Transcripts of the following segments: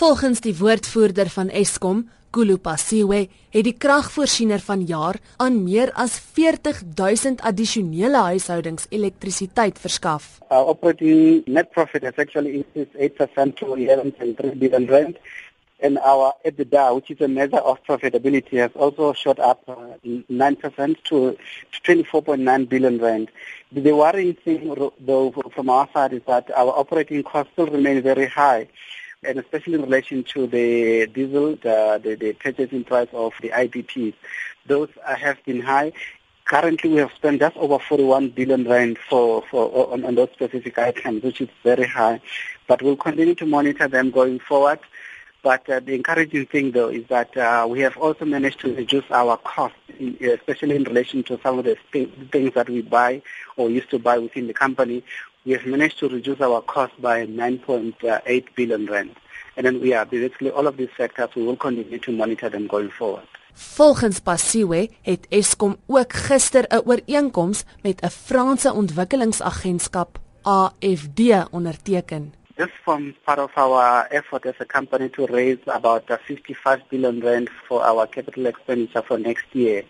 Volgens die woordvoerder van Eskom, Kulupasiwe, het die kragvoorsiener van jaar aan meer as 40000 addisionele huishoudings elektrisiteit verskaf. Our operating net profit has actually increased 8% to 11.3 billion rand. And our EBITDA, which is a measure of profitability, has also shot up uh, 9% to 24.9 billion rand. The worrying thing, though, from our side is that our operating costs still remain very high and especially in relation to the diesel, the, the, the purchasing price of the IPPs. Those have been high. Currently, we have spent just over 41 billion rand for, for on, on those specific items, which is very high. But we'll continue to monitor them going forward. But uh, the encouraging thing, though, is that uh, we have also managed to reduce our costs, especially in relation to some of the things that we buy or used to buy within the company we have managed to reduce our cost by 9.8 billion rand. And then we are basically all of these sectors, we will continue to monitor them going forward. Volgens Pasiwe het Eskom ook gister 'n ooreenkoms met 'n Franse ontwikkelingsagentskap AFD onderteken. This forms part of our effort as a company to raise about 55 billion rand for our capital expenditure for next year.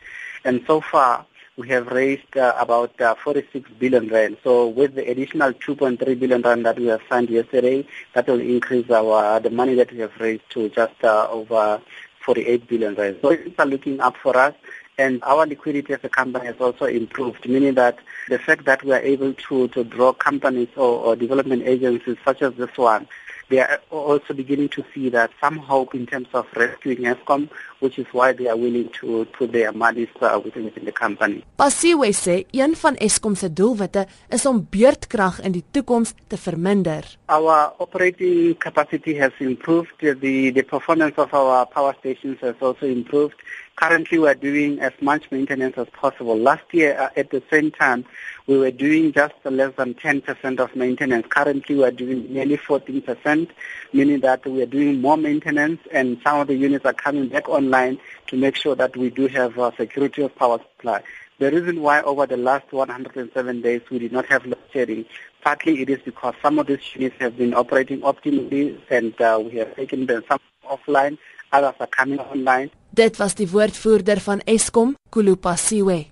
And so far, we have raised uh, about uh, 46 billion rand. So with the additional 2.3 billion rand that we have signed yesterday, that will increase our the money that we have raised to just uh, over 48 billion rand. So things are looking up for us. And our liquidity as a company has also improved, meaning that the fact that we are able to, to draw companies or, or development agencies such as this one they are also beginning to see that some hope in terms of rescuing Eskom, which is why they are willing to put their money uh, within, within the company. Phasiwe sê een van Eskom se doelwitte is om beurtkrag in die toekoms te verminder. Our operating capacity has improved, the the performance of our power stations has also improved. Currently, we are doing as much maintenance as possible. Last year, uh, at the same time, we were doing just less than 10% of maintenance. Currently, we are doing nearly 14%, meaning that we are doing more maintenance, and some of the units are coming back online to make sure that we do have a security of power supply. The reason why over the last 107 days we did not have load shedding, partly it is because some of these units have been operating optimally, and uh, we have taken them some offline, others are coming online. Dit was die woordvoerder van Eskom, Kulupasiwe.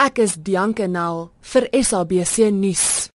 Ek is Dianke Nel vir SABC nuus.